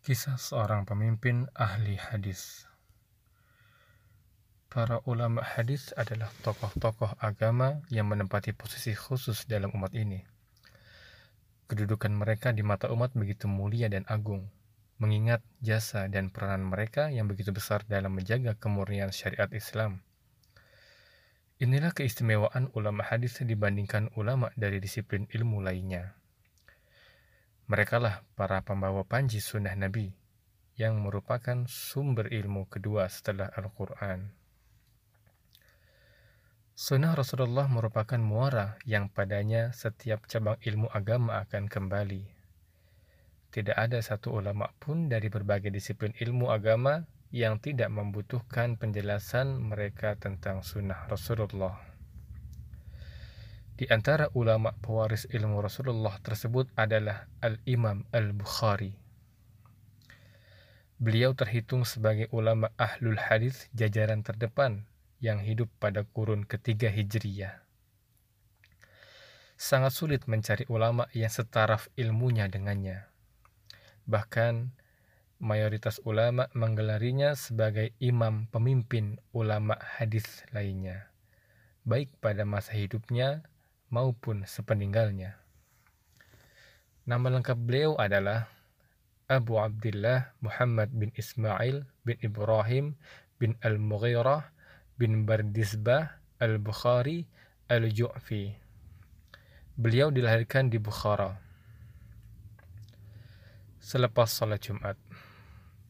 Kisah seorang pemimpin ahli hadis. Para ulama hadis adalah tokoh-tokoh agama yang menempati posisi khusus dalam umat ini. Kedudukan mereka di mata umat begitu mulia dan agung, mengingat jasa dan peranan mereka yang begitu besar dalam menjaga kemurnian syariat Islam. Inilah keistimewaan ulama hadis dibandingkan ulama dari disiplin ilmu lainnya. Merekalah para pembawa panji sunnah Nabi yang merupakan sumber ilmu kedua setelah Al-Quran. Sunnah Rasulullah merupakan muara yang padanya setiap cabang ilmu agama akan kembali. Tidak ada satu ulama pun dari berbagai disiplin ilmu agama yang tidak membutuhkan penjelasan mereka tentang sunnah Rasulullah. Di antara ulama pewaris ilmu Rasulullah tersebut adalah Al-Imam Al-Bukhari. Beliau terhitung sebagai ulama ahlul hadis jajaran terdepan yang hidup pada kurun ketiga Hijriyah. Sangat sulit mencari ulama yang setaraf ilmunya dengannya. Bahkan mayoritas ulama menggelarinya sebagai imam pemimpin ulama hadis lainnya, baik pada masa hidupnya maupun sepeninggalnya. Nama lengkap beliau adalah Abu Abdullah Muhammad bin Ismail bin Ibrahim bin Al-Mughirah bin Bardisbah Al-Bukhari Al-Ju'fi. Beliau dilahirkan di Bukhara selepas salat Jumat,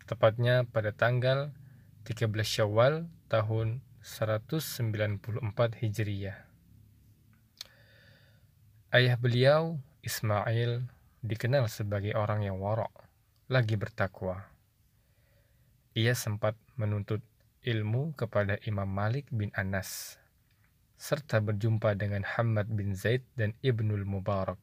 tepatnya pada tanggal 13 Syawal tahun 194 Hijriyah. Ayah beliau, Ismail, dikenal sebagai orang yang warok, lagi bertakwa. Ia sempat menuntut ilmu kepada Imam Malik bin Anas, serta berjumpa dengan Hamad bin Zaid dan Ibnul Mubarak.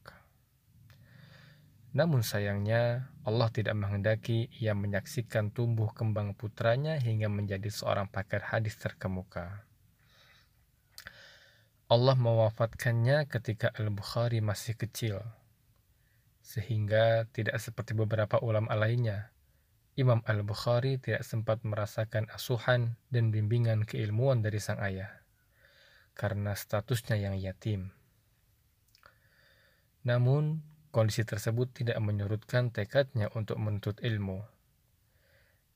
Namun sayangnya, Allah tidak menghendaki ia menyaksikan tumbuh kembang putranya hingga menjadi seorang pakar hadis terkemuka. Allah mewafatkannya ketika Al-Bukhari masih kecil, sehingga tidak seperti beberapa ulama lainnya. Imam Al-Bukhari tidak sempat merasakan asuhan dan bimbingan keilmuan dari sang ayah, karena statusnya yang yatim. Namun, kondisi tersebut tidak menyurutkan tekadnya untuk menuntut ilmu.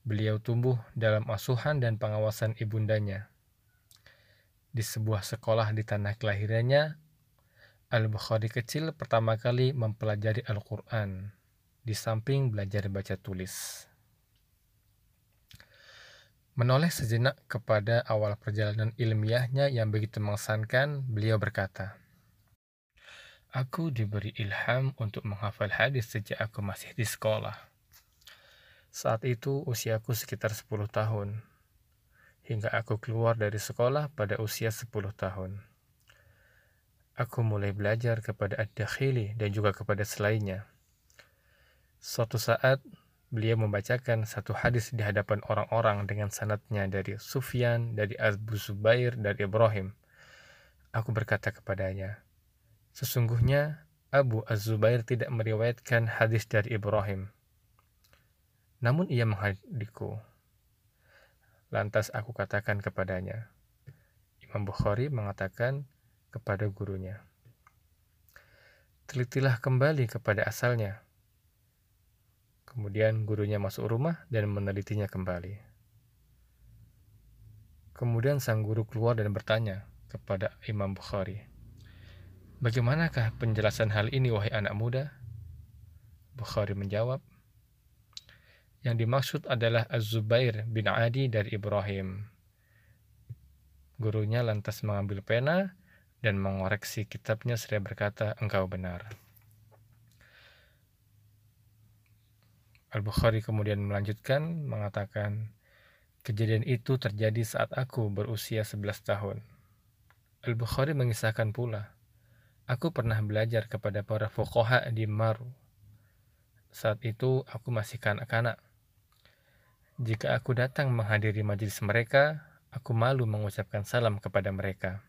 Beliau tumbuh dalam asuhan dan pengawasan ibundanya di sebuah sekolah di tanah kelahirannya, Al-Bukhari kecil pertama kali mempelajari Al-Quran, di samping belajar baca tulis. Menoleh sejenak kepada awal perjalanan ilmiahnya yang begitu mengesankan, beliau berkata, Aku diberi ilham untuk menghafal hadis sejak aku masih di sekolah. Saat itu usiaku sekitar 10 tahun hingga aku keluar dari sekolah pada usia 10 tahun. Aku mulai belajar kepada Ad-Dakhili dan juga kepada selainnya. Suatu saat, beliau membacakan satu hadis di hadapan orang-orang dengan sanatnya dari Sufyan, dari Abu Zubair, dari Ibrahim. Aku berkata kepadanya, Sesungguhnya Abu Az-Zubair tidak meriwayatkan hadis dari Ibrahim. Namun ia menghadiku. Lantas aku katakan kepadanya. Imam Bukhari mengatakan kepada gurunya. Telitilah kembali kepada asalnya. Kemudian gurunya masuk rumah dan menelitinya kembali. Kemudian sang guru keluar dan bertanya kepada Imam Bukhari, Bagaimanakah penjelasan hal ini wahai anak muda? Bukhari menjawab, yang dimaksud adalah Az-Zubair bin Adi dari Ibrahim. Gurunya lantas mengambil pena dan mengoreksi kitabnya seraya berkata, engkau benar. Al-Bukhari kemudian melanjutkan mengatakan, kejadian itu terjadi saat aku berusia 11 tahun. Al-Bukhari mengisahkan pula, aku pernah belajar kepada para fuqaha di Maru. Saat itu aku masih kanak-kanak jika aku datang menghadiri majelis mereka, aku malu mengucapkan salam kepada mereka.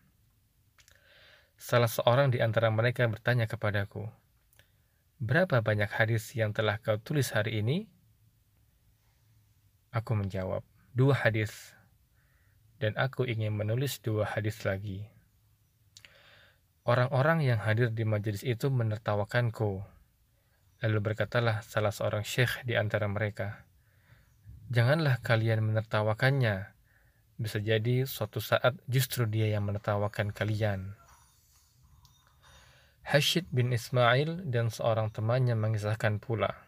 Salah seorang di antara mereka bertanya kepadaku, Berapa banyak hadis yang telah kau tulis hari ini? Aku menjawab, dua hadis. Dan aku ingin menulis dua hadis lagi. Orang-orang yang hadir di majelis itu menertawakanku. Lalu berkatalah salah seorang syekh di antara mereka, Janganlah kalian menertawakannya. Bisa jadi suatu saat justru dia yang menertawakan kalian. Hashid bin Ismail dan seorang temannya mengisahkan pula.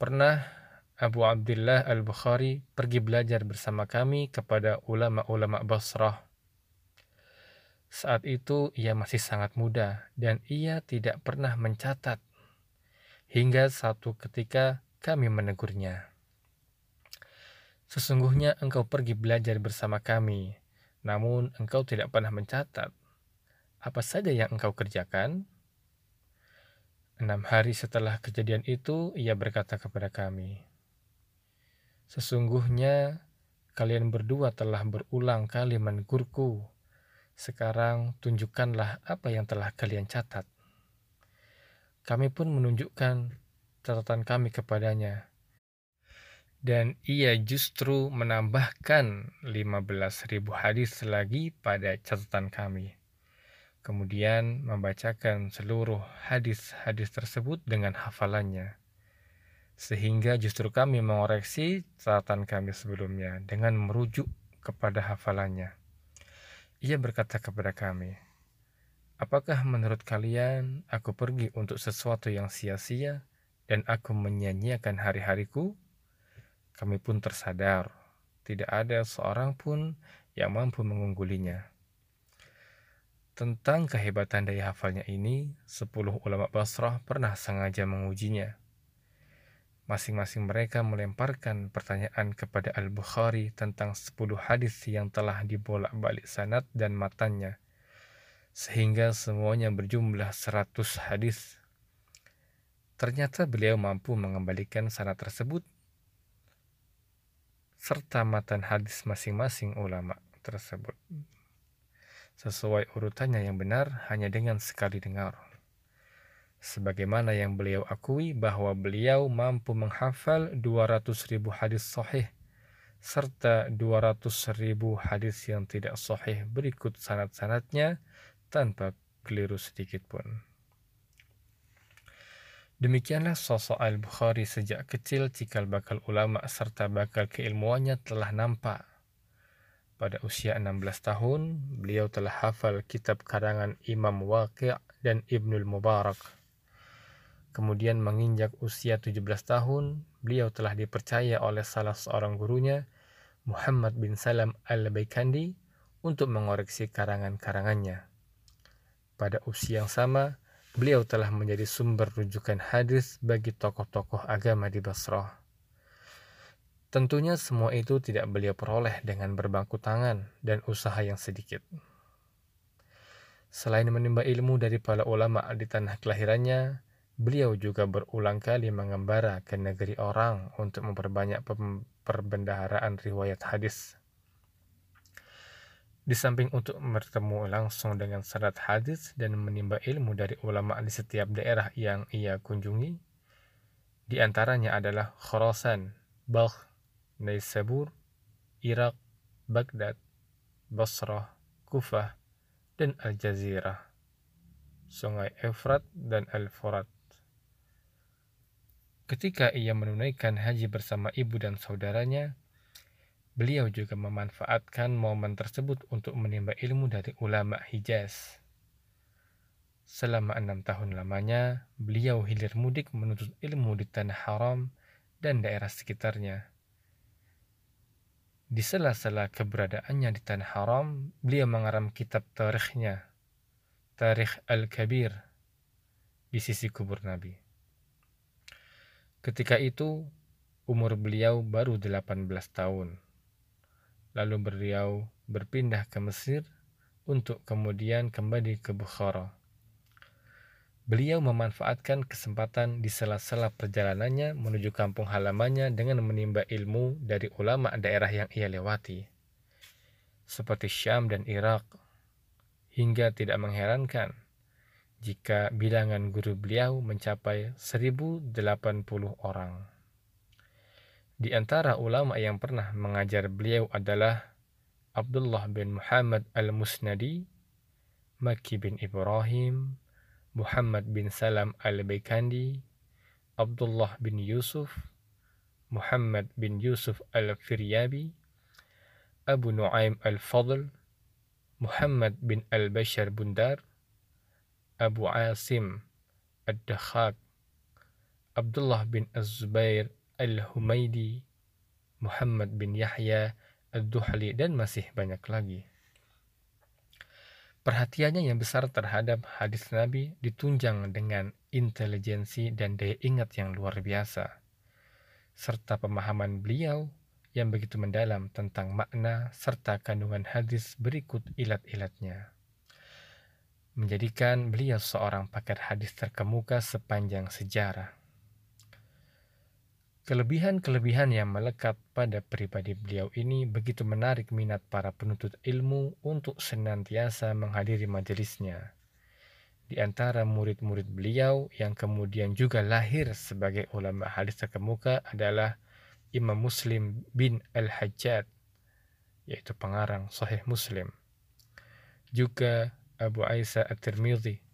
Pernah Abu Abdullah Al-Bukhari pergi belajar bersama kami kepada ulama-ulama Basrah. Saat itu ia masih sangat muda dan ia tidak pernah mencatat. Hingga satu ketika kami menegurnya. Sesungguhnya engkau pergi belajar bersama kami, namun engkau tidak pernah mencatat. Apa saja yang engkau kerjakan? Enam hari setelah kejadian itu, ia berkata kepada kami, Sesungguhnya kalian berdua telah berulang kali menegurku. Sekarang tunjukkanlah apa yang telah kalian catat. Kami pun menunjukkan catatan kami kepadanya. Dan ia justru menambahkan 15.000 hadis lagi pada catatan kami. Kemudian membacakan seluruh hadis-hadis tersebut dengan hafalannya sehingga justru kami mengoreksi catatan kami sebelumnya dengan merujuk kepada hafalannya. Ia berkata kepada kami, Apakah menurut kalian aku pergi untuk sesuatu yang sia-sia dan aku menyanyiakan hari-hariku? Kami pun tersadar, tidak ada seorang pun yang mampu mengunggulinya. Tentang kehebatan daya hafalnya ini, sepuluh ulama Basrah pernah sengaja mengujinya Masing-masing mereka melemparkan pertanyaan kepada Al-Bukhari tentang 10 hadis yang telah dibolak-balik sanad dan matanya, sehingga semuanya berjumlah 100 hadis. Ternyata beliau mampu mengembalikan sanad tersebut serta matan hadis masing-masing ulama tersebut sesuai urutannya yang benar hanya dengan sekali dengar sebagaimana yang beliau akui bahwa beliau mampu menghafal 200 ribu hadis sahih serta 200 ribu hadis yang tidak sahih berikut sanad-sanadnya tanpa keliru sedikit pun. Demikianlah sosok Al-Bukhari sejak kecil cikal bakal ulama serta bakal keilmuannya telah nampak. Pada usia 16 tahun, beliau telah hafal kitab karangan Imam Waqi' dan Ibnul Mubarak Kemudian menginjak usia 17 tahun, beliau telah dipercaya oleh salah seorang gurunya, Muhammad bin Salam al-Baikandi, untuk mengoreksi karangan-karangannya. Pada usia yang sama, beliau telah menjadi sumber rujukan hadis bagi tokoh-tokoh agama di Basrah. Tentunya semua itu tidak beliau peroleh dengan berbangku tangan dan usaha yang sedikit. Selain menimba ilmu dari para ulama di tanah kelahirannya, Beliau juga berulang kali mengembara ke negeri orang untuk memperbanyak perbendaharaan riwayat hadis. Di samping untuk bertemu langsung dengan sanad hadis dan menimba ilmu dari ulama di setiap daerah yang ia kunjungi, di antaranya adalah Khorasan, Balkh, Naisabur, Irak, Baghdad, Basrah, Kufah, dan Al-Jazirah, Sungai Efrat dan Al-Furat. Ketika ia menunaikan haji bersama ibu dan saudaranya, beliau juga memanfaatkan momen tersebut untuk menimba ilmu dari ulama Hijaz. Selama enam tahun lamanya, beliau hilir mudik menuntut ilmu di tanah haram dan daerah sekitarnya. Di sela-sela keberadaannya di tanah haram, beliau mengaram kitab tarikhnya, Tarikh Al-Kabir, di sisi kubur Nabi. Ketika itu, umur beliau baru 18 tahun. Lalu beliau berpindah ke Mesir untuk kemudian kembali ke Bukhara. Beliau memanfaatkan kesempatan di sela-sela perjalanannya menuju kampung halamannya dengan menimba ilmu dari ulama daerah yang ia lewati, seperti Syam dan Irak, hingga tidak mengherankan jika bilangan guru beliau mencapai 1080 orang. Di antara ulama yang pernah mengajar beliau adalah Abdullah bin Muhammad al-Musnadi, Maki bin Ibrahim, Muhammad bin Salam al-Baikandi, Abdullah bin Yusuf, Muhammad bin Yusuf al-Firyabi, Abu Nuaim al-Fadl, Muhammad bin al-Bashar Bundar, Abu Asim ad-Dakhak, Abdullah bin Az-Zubair al-Humaydi, Muhammad bin Yahya ad-Duhli, dan masih banyak lagi. Perhatiannya yang besar terhadap hadis Nabi ditunjang dengan intelijensi dan daya ingat yang luar biasa, serta pemahaman beliau yang begitu mendalam tentang makna serta kandungan hadis berikut ilat-ilatnya. Menjadikan beliau seorang pakar hadis terkemuka sepanjang sejarah. Kelebihan-kelebihan yang melekat pada pribadi beliau ini begitu menarik minat para penuntut ilmu untuk senantiasa menghadiri majelisnya. Di antara murid-murid beliau yang kemudian juga lahir sebagai ulama hadis terkemuka adalah Imam Muslim bin Al-Hajjaj, yaitu pengarang Sahih Muslim. Juga Abu Aisyah At-Tirmidhi,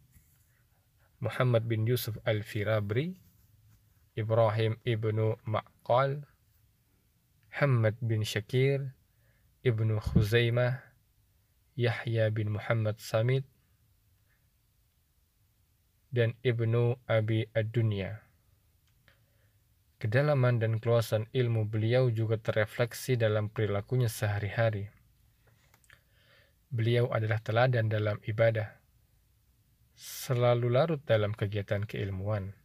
Muhammad bin Yusuf Al-Firabri, Ibrahim ibnu Ma'qal, Muhammad bin Shakir, Ibnu Khuzaimah, Yahya bin Muhammad Samit, dan Ibnu Abi Ad-Dunya. Kedalaman dan keluasan ilmu beliau juga terefleksi dalam perilakunya sehari-hari. Beliau adalah teladan dalam ibadah, selalu larut dalam kegiatan keilmuan.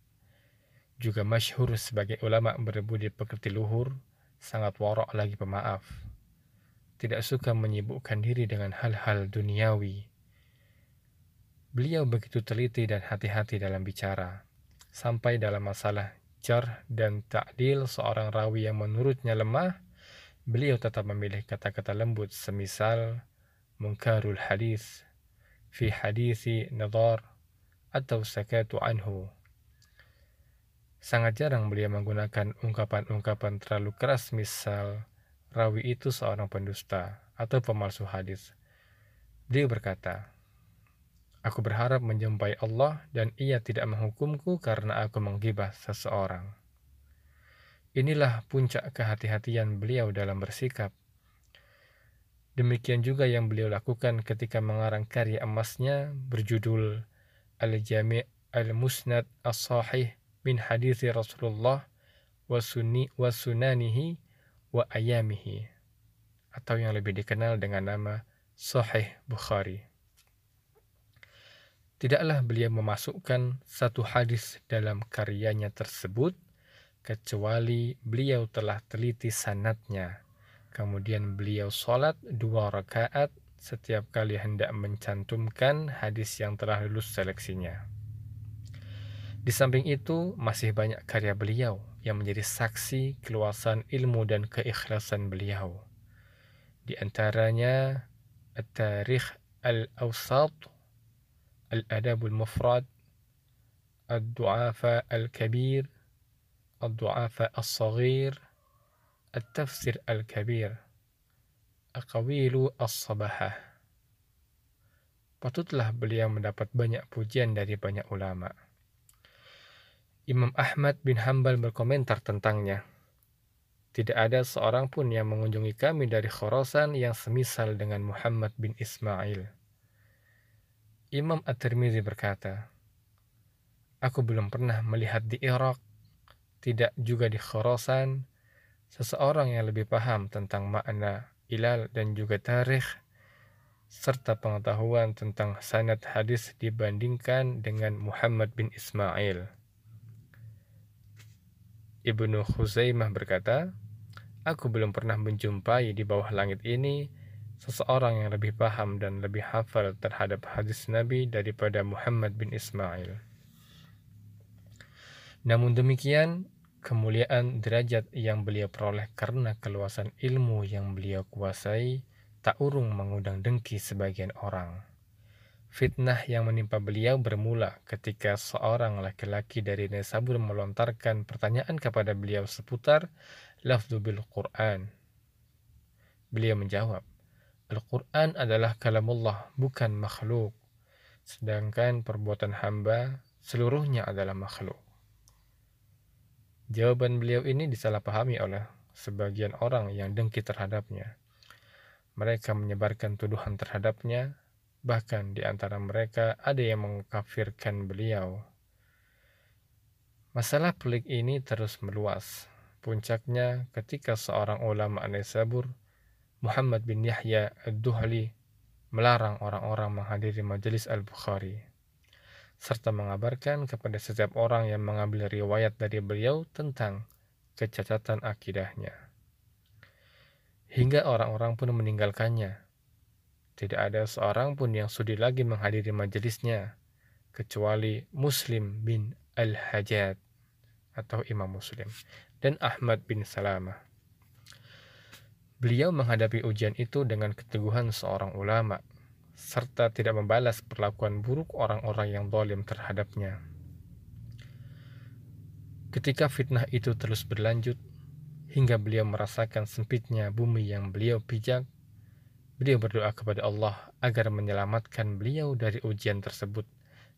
Juga masyhur sebagai ulama berbudi pekerti luhur, sangat warok lagi pemaaf. Tidak suka menyibukkan diri dengan hal-hal duniawi. Beliau begitu teliti dan hati-hati dalam bicara, sampai dalam masalah jar dan ta'dil seorang rawi yang menurutnya lemah, beliau tetap memilih kata-kata lembut semisal munkarul hadis, fi hadisi nadar, atau sakatu anhu. Sangat jarang beliau menggunakan ungkapan-ungkapan terlalu keras misal rawi itu seorang pendusta atau pemalsu hadis. Beliau berkata, Aku berharap menjumpai Allah dan ia tidak menghukumku karena aku menggibah seseorang. Inilah puncak kehati-hatian beliau dalam bersikap. Demikian juga yang beliau lakukan ketika mengarang karya emasnya berjudul Al-Jami' Al-Musnad As-Sahih min Hadithi Rasulullah wa, sunni, wa sunanihi wa ayamihi atau yang lebih dikenal dengan nama Sahih Bukhari. Tidaklah beliau memasukkan satu hadis dalam karyanya tersebut, kecuali beliau telah teliti sanatnya. Kemudian beliau sholat dua rakaat setiap kali hendak mencantumkan hadis yang telah lulus seleksinya. Di samping itu, masih banyak karya beliau yang menjadi saksi keluasan ilmu dan keikhlasan beliau. Di antaranya, At-Tarikh Al-Awsat, Al-Adabul Mufrad, Al-Du'afa Al-Kabir, Al-Du'afa Al-Saghir, Al-Tafsir Al-Kabir, Al-Qawilu Al-Sabahah. Patutlah beliau mendapat banyak pujian dari banyak ulama' Imam Ahmad bin Hambal berkomentar tentangnya. Tidak ada seorang pun yang mengunjungi kami dari Khorasan yang semisal dengan Muhammad bin Ismail. Imam At-Tirmidzi berkata, Aku belum pernah melihat di Irak, tidak juga di Khorasan, seseorang yang lebih paham tentang makna ilal dan juga tarikh, serta pengetahuan tentang sanad hadis dibandingkan dengan Muhammad bin Ismail. Ibnu Khuzaimah berkata, Aku belum pernah menjumpai di bawah langit ini seseorang yang lebih paham dan lebih hafal terhadap hadis Nabi daripada Muhammad bin Ismail. Namun demikian, kemuliaan derajat yang beliau peroleh karena keluasan ilmu yang beliau kuasai tak urung mengundang dengki sebagian orang. Fitnah yang menimpa beliau bermula ketika seorang laki-laki dari Nesabur melontarkan pertanyaan kepada beliau seputar lafzu bil Quran. Beliau menjawab, Al-Quran adalah kalamullah, bukan makhluk. Sedangkan perbuatan hamba seluruhnya adalah makhluk. Jawaban beliau ini disalahpahami oleh sebagian orang yang dengki terhadapnya. Mereka menyebarkan tuduhan terhadapnya Bahkan di antara mereka ada yang mengkafirkan beliau. Masalah pelik ini terus meluas. Puncaknya ketika seorang ulama Anisabur, Muhammad bin Yahya ad-Duhli, melarang orang-orang menghadiri majelis Al-Bukhari, serta mengabarkan kepada setiap orang yang mengambil riwayat dari beliau tentang kecacatan akidahnya. Hingga orang-orang pun meninggalkannya tidak ada seorang pun yang sudi lagi menghadiri majelisnya kecuali Muslim bin Al-Hajjaj atau Imam Muslim dan Ahmad bin Salamah. Beliau menghadapi ujian itu dengan keteguhan seorang ulama serta tidak membalas perlakuan buruk orang-orang yang zalim terhadapnya. Ketika fitnah itu terus berlanjut hingga beliau merasakan sempitnya bumi yang beliau pijak, Beliau berdoa kepada Allah agar menyelamatkan beliau dari ujian tersebut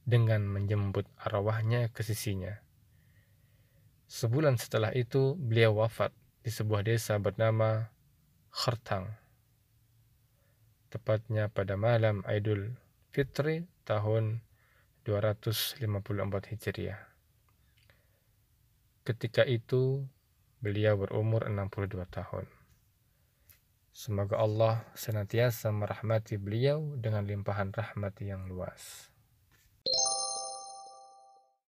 dengan menjemput arwahnya ke sisinya. Sebulan setelah itu, beliau wafat di sebuah desa bernama Khartang. Tepatnya pada malam Idul Fitri tahun 254 Hijriah. Ketika itu, beliau berumur 62 tahun. Semoga Allah senantiasa merahmati beliau dengan limpahan rahmat yang luas.